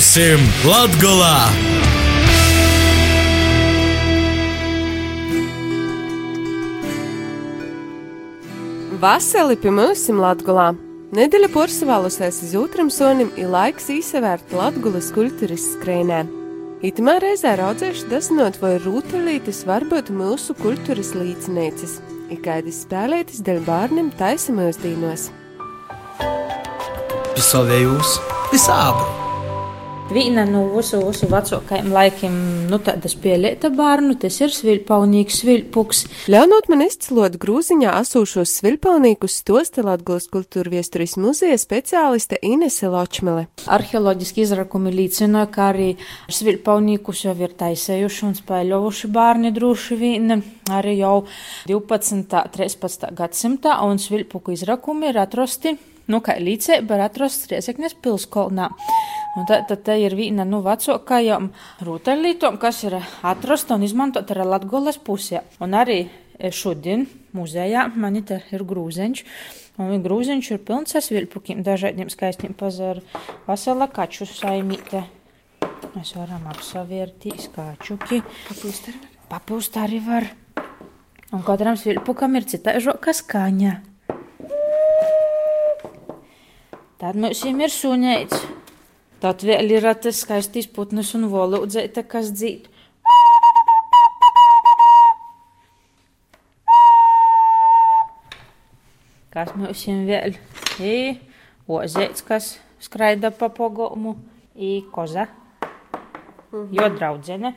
Būsim Latgolā! Vasarī pie mums Latgolā. Nedēļa porcelānusies uz otram sonim, ir laiks īsavērt Latgulas kultūras skrējnē. Itamā reizē raudzēšu dasinot, vai rūtelītis var būt mūsu kultūras līdzinēcis, ir kādas spēlētas dēļ bērniem taisamajos dīnos. Pisavējus, pisābru! Viena no visu vecākajiem laikiem, nu, tāda spēlēta bērnu, tas ir svilpaunīgs, svilpuks. Ļaunot man izcilot grūziņā asūšos svilpaunīkus stosta Latgulas kultūra viesturis muzeja speciāliste Inese Ločmele. Arheoloģiski izrakumi liecina, ka arī svilpaunīkus jau ir taisējuši un spēļojuši bērni droši vien arī jau 12. 13. gadsimtā, un svilpuku izrakumi ir atrasti nu, kā līdzība ir atrasts Riezeknes pilskolnā. Un tā, tad te ir viena no nu, vecākajām rūtaļlītām, kas ir atrasta un izmantota arī Latgoles pusē. Un arī šodien muzejā man ir grūzeņš. Un grūziņš ir pilns ar vilpukiem, dažādiem skaistiem pazaru. Vasala kaču saimīte. Mēs varam apsavērtīt skačuki. Papūst arī var. Papūst arī var. Un katram vilpukam ir cita žoka skaņa. Tad mums ir suņēts. Tad vēl ir tas skaistīs putnus un volūdzēta, kas dzīt. Kas mums ir vēl? I ozēts, kas skraida pa pogomu, i koza, jo draudzene.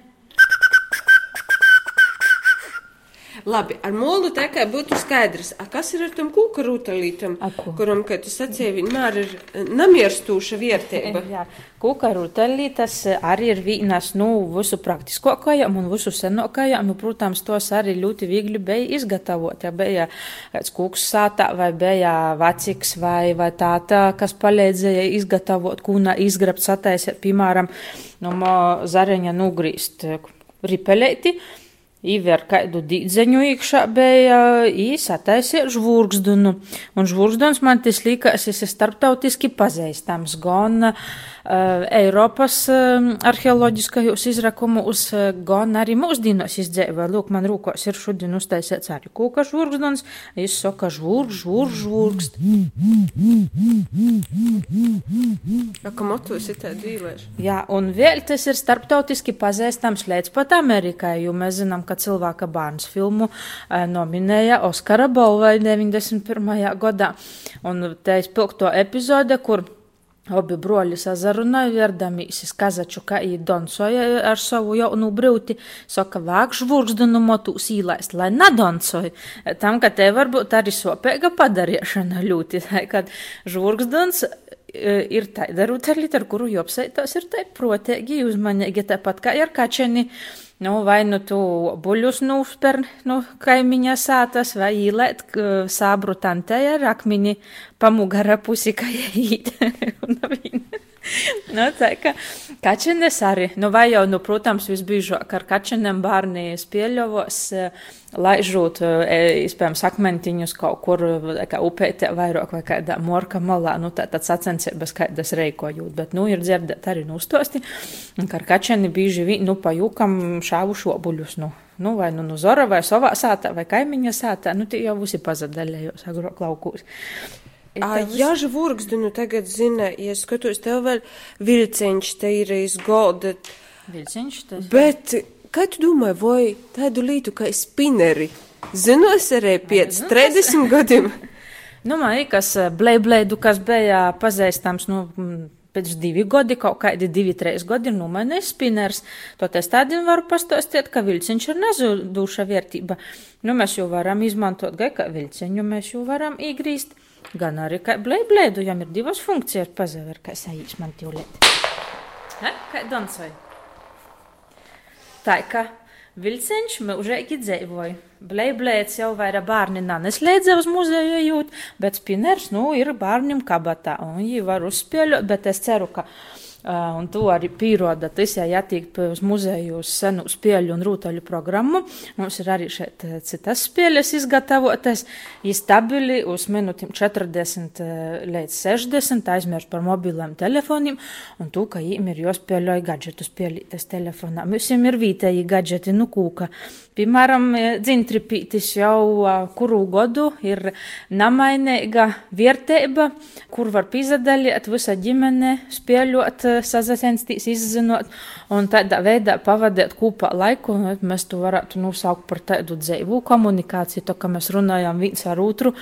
Labi, ar mūlu tā kā būtu skaidrs, a kas ir ar tam kūka rūtalītam, kuram, kā tu sacīji, vienmēr ir eh, namierstūša vērtība. Jā, kūka rūtalītas arī ir vienas, nu, visu praktiskākajām un visu senākajām, nu, protams, tos arī ļoti viegli bija izgatavot, ja bija kāds kūks sātā vai bija vecīks vai, vai tāta, kas palīdzēja izgatavot kūna izgrabt sataisiet, piemēram, nu, zareņa nugrīst ripelēti. Īver kādu dīdzeņu iekšā bija īsataisiet žvurgzdunu. Un žvurgzduns man tas likās, es esmu starptautiski pazīstams gan Eiropas uh, arheoloģiskajos izrakumus, uh, gan arī mūsdienos izdzīvē. Lūk, man rūkos ir šodien uztaisīts arī kūka žvurgzduns, es saku žvurg, žvurg, žvurgst. Kā motus ir tādi vīlēši. Jā, un vēl tas ir starptautiski pazīstams līdz pat Amerikai, jo mēs zinām, ka ka cilvēka bērns filmu eh, nominēja Oskara balvai 91. gadā. Un te izpilgto epizode, kur Obi broļi sazarunāja, vierdamīsis kazaču, kā ī donsoja ar savu jaunu brūti, saka, vāk žvurgzdunu motus īlaist, lai nadonsoja. Tam, ka te varbūt arī sopēga padarīšana ļoti, kad žvurgzduns eh, ir tāda rūtaļlīte, ar kuru jopsaitos ir tai protēgi, uzmanīgi tāpat kā ar kačeni. Nu, vai nu tu buļus nūsper nu, kaimiņa sātas, vai īlēt sābru tantēja ar akmini pamugara pusi, kā īt. nu, tā kā kačenes arī, nu vai jau, nu, protams, visbīžāk ar kačeniem bārni spieļovos, laižot, iespējams, akmentiņus kaut kur, kā upētē vairāk vai kādā morka malā, nu, tā tad sacensības kādas reikojūt, bet, nu, ir dzirdēt arī nūstosti, ka ar kačeni vi, nu, pa jūkam šāvu šobuļus, nu. Nu, vai nu nu zora, vai savā sātā, vai kaimiņa sātā, nu, tie jau visi pazadaļējos agrāk laukūs. Jā, žvurgzdu, nu tagad zina, ja skatos, tev vēl vilciņš te ir iz golda. Vilciņš tas. Bet, kā tu domā, vai tādu lītu kā spineri? Zinos arī pēc 30 gadiem. Nu, man liekas, blēblēdu, kas bija pazīstams, nu, pēc divi gadi, kaut kādi divi, trīs gadi ir numainījis spinners. Toties tādiem varu pastāstīt, ka vilciņš ir nezuduša vērtība. Nu, mēs jau varam izmantot gai kā vilciņu, mēs jau varam īgrīst gan arī kā blēdu, jām ir divas funkcijas pazaver, kā sajīs man tīvlēt. Kā dansai. Tā, ka vilciņš mūžēgi dzēvoja. Blēblēts jau vairāk bērni neslēdza uz muzeju jūt, bet spinners, nu, ir bērniem kabatā, un viņi var uzspēļot, bet es ceru, ka Uh, un to arī pieroda tas, ja jātiek uz muzeju uz senu spēļu un rūtaļu programmu. Mums ir arī šeit citas spēles izgatavotas. Ir stabili uz minūtēm 40 līdz 60, aizmirst par mobiliem telefoniem, un to, ka viņiem ir jāspēlē gadžetu spēlītas telefonā. Mums ir vietēji gadžeti, nu kūka. Piemēram, dzintripītis jau kuru godu ir namainīga vērtība, kur var pīzadaļiet visa ģimene, spēļot, sazasensties, izzinot un tādā veidā pavadīt kopā laiku. Mēs to varētu nosaukt par tādu dzīvu komunikāciju, to, ka mēs runājam viens ar otru,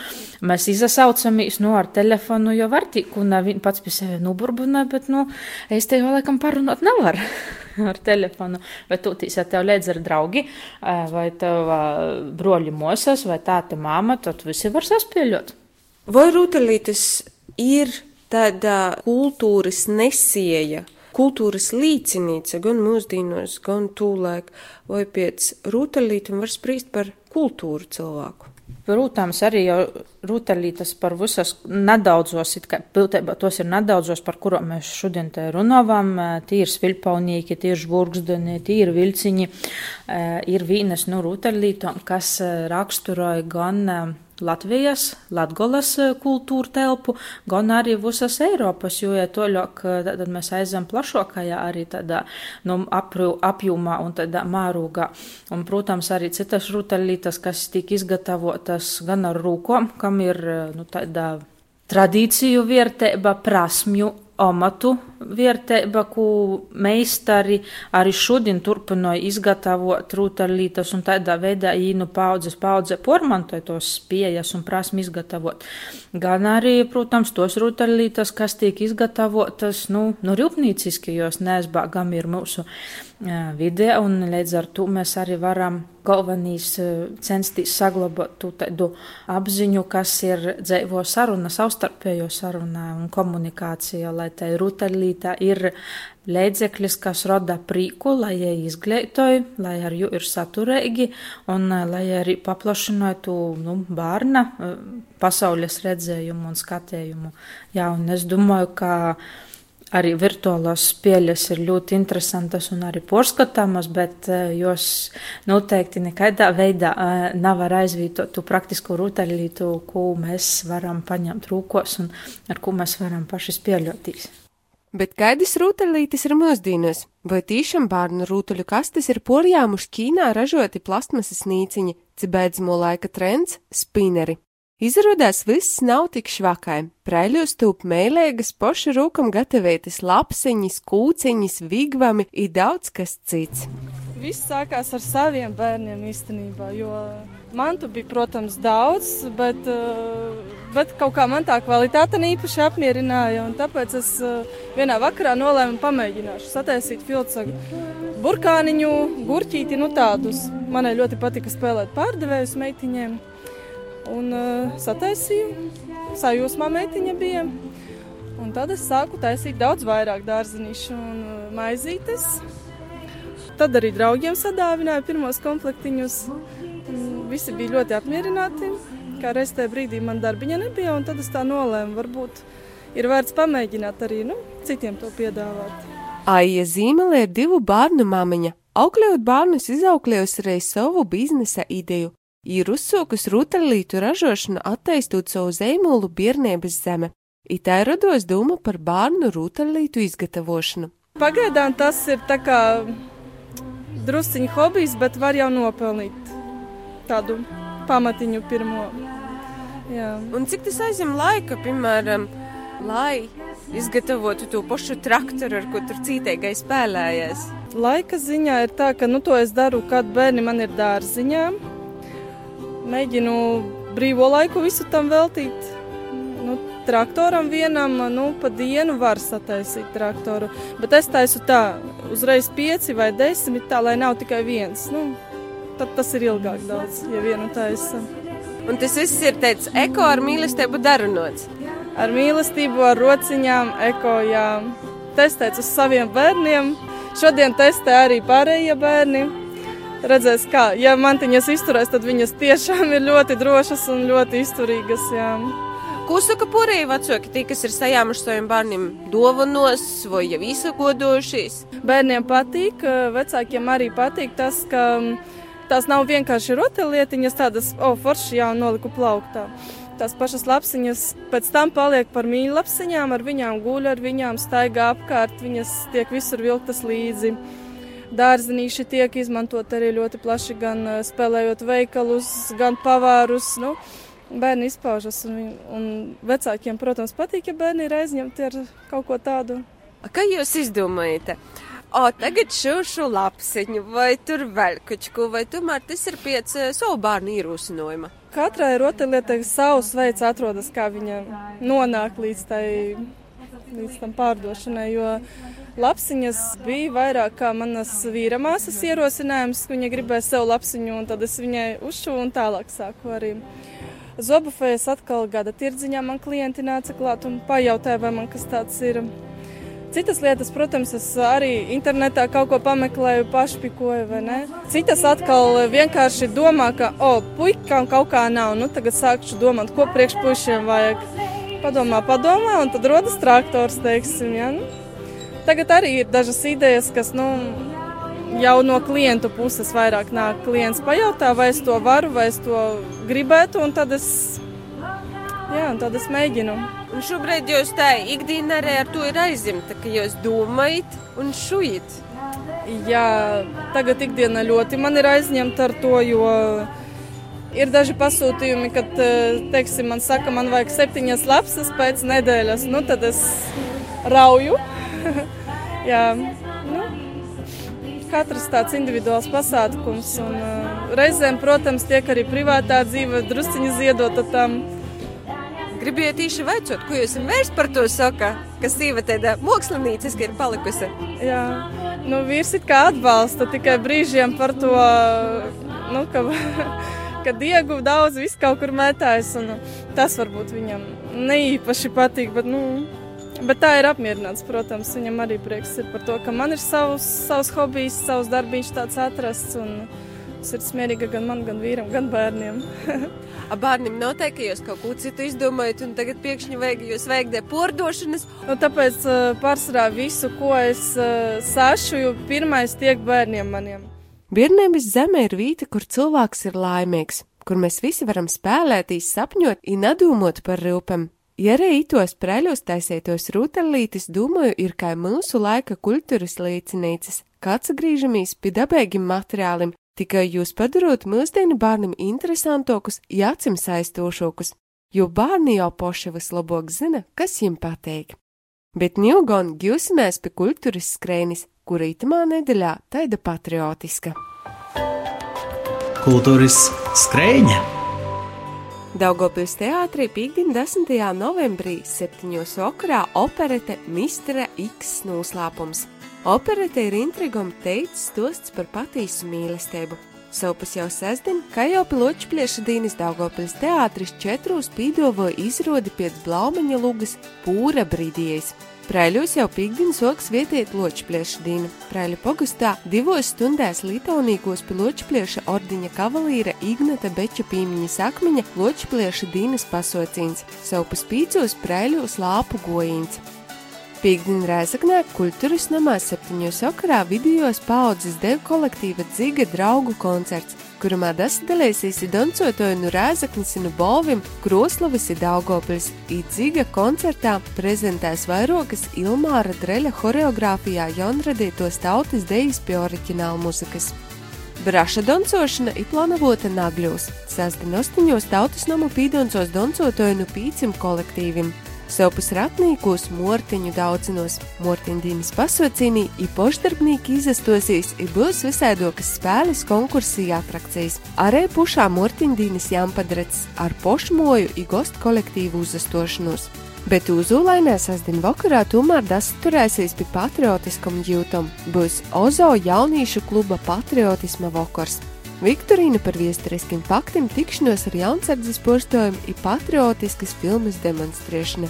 mēs izsaucamies no nu, ar telefonu, jo var tik, un viņi pats pie sevi nuburbuna, bet, nu, es te jau laikam parunāt nevar ar telefonu, bet tu tīs, ja tev liedz ar draugi, vai tev broļi mosas, vai tāta māma, tad visi var saspēļot. Vai rūtelītes ir tāda kultūras nesieja, kultūras līdzinīca gan mūsdienos, gan tūlēk, vai pēc rūtelītiem var spriest par kultūru cilvēku? Protams, arī jau rūtelītas par visas nedaudzos, it kā piltībā tos ir nedaudzos, par kurām mēs šodien te runājam. Tie ir svilpaunīki, tie ir žburgzdeni, tie ir vilciņi. Ir vīnes no rūtelītām, kas raksturoja gan Latvijas, Latgolas eh, kultūra telpu, gan arī visas Eiropas, jo, ja toļok, eh, tad mēs aizem plašākajā arī tādā, nu, apjūmā un tādā mārūgā. Un, protams, arī citas ruteļītas, kas tika izgatavotas gan ar rūkom, kam ir, eh, nu, tādā tradīciju vērtība, prasmju amatu vērtība, ko meistari arī šodien turpināja izgatavot rūtaļlītas un tādā veidā īnu paudzes paudze pormantoja tos spējas un prasmi izgatavot. Gan arī, protams, tos rūtaļlītas, kas tiek izgatavotas, nu, nu rūpnīciski, jos neaizbāgam ir mūsu vidē, un līdz ar to mēs arī varam galvenīs censties saglabāt tādu apziņu, kas ir dzīvo saruna, savstarpējo sarunā un komunikācija, lai tai rutaļlītā ir līdzeklis, kas rada prīku, lai jie izglītoju, lai ar jū ir saturīgi un lai arī paplašinātu nu, bērna pasaules redzējumu un skatējumu. Jā, un es domāju, ka arī virtuālās spēles ir ļoti interesantas un arī porskatāmas, bet uh, jos noteikti nekādā veidā uh, nevar aizvietot to praktisko rūtaļlītu, ko mēs varam paņemt rūkos un ar ko mēs varam paši spēļoties. Bet kādas rūtaļlītes ir mūsdienas? Vai tīšām bērnu rūtaļu kastes ir porjāmuši Ķīnā ražoti plastmasas nīciņi, cibēdzamo laika trends - spineri? Izrādās, viss nav tik švakai. Preļos tūp mēlēgas, poša rūkam gatavietas lapsiņas, kūciņas, vigvami ir daudz kas cits. Viss sākās ar saviem bērniem īstenībā, jo mantu bija, protams, daudz, bet, eh, bet kaut kā man tā kvalitāte īpaši apmierināja, un tāpēc es eh, vienā vakarā nolēmu pamēģināšu sataisīt filtsagu burkāniņu, gurķīti, nu tādus. Manai ļoti patika spēlēt pārdevējus meitiņiem un uh, sataisīju. Sajūsmā meitiņa bija. Un tad es sāku taisīt daudz vairāk dārziņu un uh, maizītes. Tad arī draugiem sadāvināju pirmos komplektiņus. Visi bija ļoti apmierināti. Kā reiz tajā brīdī man darbiņa nebija, un tad es tā nolēmu, varbūt ir vērts pamēģināt arī nu, citiem to piedāvāt. Aija Zīmele ir divu bērnu māmiņa. Aukļot bērnus izaukļojusi arī savu biznesa ideju ir uzsūkus rūtaļlītu ražošanu attaistot savu zīmolu Biernības zeme. Itā rados doma par bērnu rūtaļlītu izgatavošanu. Pagaidām tas ir tā kā drusciņš hobijs, bet var jau nopelnīt tādu pamatiņu pirmo. Jā. Un cik tas aizņem laika, piemēram, lai izgatavotu to pašu traktoru, ar ko tur cītēgai spēlējies? Laika ziņā ir tā, ka nu, to es daru, kad bērni man ir dārziņā mēģinu brīvo laiku visu tam veltīt. Nu, traktoram vienam nu, pa dienu var sataisīt traktoru, bet es taisu tā, uzreiz pieci vai desmit, tā lai nav tikai viens. Nu, tad tas ir ilgāk daudz, ja vienu taisa. Un tas viss ir teicis eko ar mīlestību darunots. Ar mīlestību, ar rociņām, eko, jā. Testēts uz saviem bērniem. Šodien testē arī pārējie bērni redzēs, kā ja mantiņas izturēs, tad viņas tiešām ir ļoti drošas un ļoti izturīgas. Jā. Ko saka porēji vecāki, tie, kas ir sajāmuši saviem bērniem dāvanos vai jau izsakodošies? Bērniem patīk, vecākiem arī patīk tas, ka tās nav vienkārši rotaļlietiņas, tādas, oh, forši jau noliku plauktā. Tās pašas lapsiņas pēc tam paliek par mīļu lapsiņām, ar viņām guļ, ar viņām staigā apkārt, viņas tiek visur vilktas līdzi. Dārzenīši tiek izmantot arī ļoti plaši, gan spēlējot veikalus, gan pavārus. Nu, bērni izpaužas. Un, un vecākiem, protams, patīk, ja bērni ir aizņemti ar kaut ko tādu. Kā jūs izdomājat? O, tagad šūšu lapsiņu, vai tur vēl kaut ko, vai tomēr tas ir pēc uh, savu bērnu ierosinājuma? Katrai rotaļlietai savs veids atrodas, kā viņa nonāk līdz, tai, līdz tam pārdošanai, jo lapsiņas bija vairāk kā manas vīra māsas ierosinājums, viņa gribēja sev lapsiņu, un tad es viņai uzšu un tālāk sāku arī. Zobufējas atkal gada tirdziņā man klienti nāca klāt un pajautāja, vai man kas tāds ir. Citas lietas, protams, es arī internetā kaut ko pameklēju, pašpikoju, vai ne? Citas atkal vienkārši domā, ka, o, oh, puikām kaut kā nav, nu tagad sākšu domāt, ko priekšpušiem vajag. Padomā, padomā, un tad rodas traktors, teiksim, ja? Nu, tagad arī ir dažas idejas, kas, nu, jau no klientu puses vairāk nāk. Klients pajautā, vai es to varu, vai es to gribētu, un tad es, jā, un tad es mēģinu. Un šobrīd jūs tā ikdienā arī ar to ir aizņemta, ka jūs domājat un šujat. Jā, tagad ikdiena ļoti man ir aizņemta ar to, jo ir daži pasūtījumi, kad, teiksim, man saka, man vajag septiņas lapsas pēc nedēļas, nu tad es rauju. Jā, nu, katrs tāds individuāls pasākums. Un, uh, reizēm, protams, tiek arī privātā dzīve drusciņi ziedota tam. Gribēju tieši veicot, ko jūs vairs par to saka, ka sīva tāda mākslinieciski ir palikusi. Jā, nu vīrs it kā atbalsta tikai brīžiem par to, nu, ka, ka diegu daudz viss kaut kur metājas, un tas varbūt viņam neīpaši patīk, bet, nu, Bet tā ir apmierināts, protams. Viņam arī prieks ir par to, ka man ir savs, savs hobijs, savs darbiņš tāds atrasts. Un sirds mierīga gan man, gan vīram, gan bērniem. bērniem noteikti, ka jūs kaut ko citu izdomājat, un tagad pēkšņi vajag jūs veikt pārdošanas. Nu, tāpēc pārsvarā visu, ko es sašu, pirmais tiek bērniem maniem. Birnēmis zeme ir vieta, kur cilvēks ir laimīgs, kur mēs visi varam spēlēties, sapņot, un nedomāt par rūpēm. Ja arī itos preļos taisētos rūtaļlītis, domāju, ir kā mūsu laika kultūras līdzinīcas, kā atsagrīžamies pie dabīgiem materiāliem, tikai jūs padarot mūsdienu bērnam interesantākus, jācim saistošākus, jo bērni jau poši vislabāk zina, kas viņiem patīk. Bet ņūgon ģūsimies pie kultūras skrēnis, kura itamā nedēļā taida patriotiska. Kultūras skrēņa! Daugopils teātrī pīkdien 10. novembrī 7. vakarā operete Mistra X noslēpums. Operete ir intrigam teicis stosts par patīsu mīlestību. Sopus jau sestdien, kā jau piloču plieša Dīnas Daugopils teātris četros pīdovoja izrodi pēc blaumaņa lugas pūra brīdījies. Prēļos jau pīkdien soks vietiet ločplieša dīna. Prēļu pogastā divos stundās Lītaunīkos pie ločplieša ordiņa kavalīra Ignata Beča pīmiņa sakmiņa ločplieša dīnas pasocīns, savu paspīcos prēļos lāpu gojīns. Pīkdien Rēzaknē kultūras namā septiņos vakarā vidējos paudzes devu kolektīva dziga draugu koncerts – kurumā dasadalīsies dancotoju no Rēzaknis un Bolvim, Kroslavas ir Daugopils, īdzīga koncertā prezentēs vairokas Ilmāra Dreļa horeogrāfijā jaunradītos tautas dejas pie oriģināla muzikas. Braša doncošana ir plānota Nagļos, ostiņos tautas namu pīdoncos doncotoju no pīcim kolektīvim. Sopus ratnīkos, mortiņu daudzinos, mortiņdīnas pasocīnī, i pošdarbnīki izastosīs, i būs visaidokas spēles konkursī atrakcijas. Arī pušā mortiņdīnas jāmpadrats ar pošmoju i gostu kolektīvu uzastošanos. Bet uzulainē sasdien vakarā tomēr dasturēsies pie patriotiskam jūtam. Būs Ozo jauniešu kluba patriotisma vakars. Viktorīna par viesturiskiem faktiem, tikšanos ar jaunsardzes postojumu un patriotiskas filmas demonstrēšana.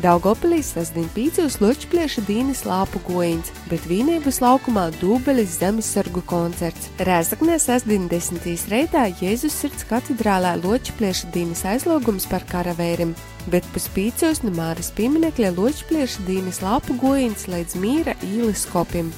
Daugopilī sasdien pīcos ločplieša dīnes lāpu gojiņš, bet vīnības laukumā dūbelis zemesargu koncerts. Rēzaknē sasdien desmitīs reitā Jēzus sirds katedrālē ločplieša dīnes aizlogums par karavērim, bet puspīcos no Māras pieminekļa ločplieša dīnes lāpu gojiņš līdz mīra īles kopim.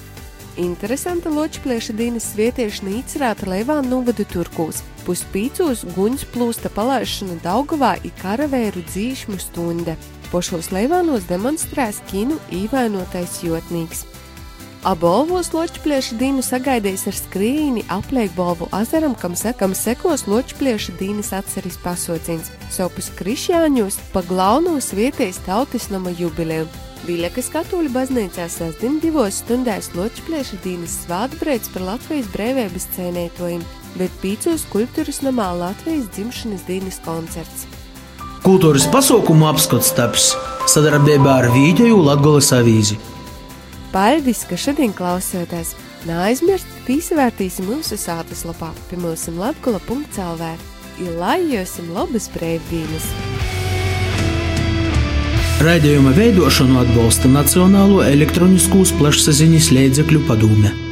Interesanta ločplieša dīnes svietieša nīcerāta Leivāna novada Turkūs. Puspīcos guņas plūsta palaišana Daugavā i karavēru dzīšmu stunda. Pošos leivānos demonstrēs kinu īvainotais jotnīgs. Abolvos loķplieša dīnu sagaidījis ar skrīni apliek Bolvu azaram, kam sekam sekos loķplieša dīnas atceris pasocins. Sopus krišjāņos pa glaunos vietējas tautis nama jubileju. Viļakas katoļu baznīcā sasdien divos stundās loķplieša dīnas svātbrēds par Latvijas brēvības cēnētojiem, bet pīcos kultūras namā Latvijas dzimšanas dīnas koncerts. Kultūras pasaukumu apskats taps sadarbībā ar Vīģeju Latgoles avīzi. Paldies, ka šodien klausāties! Neaizmirst, pīsavērtīsim mūsu sātas lapā pie mūsu latgola.lv. Ir lai josim labas brīvdienas! Raidījuma veidošanu atbalsta Nacionālo elektroniskos plašsaziņas līdzekļu padome.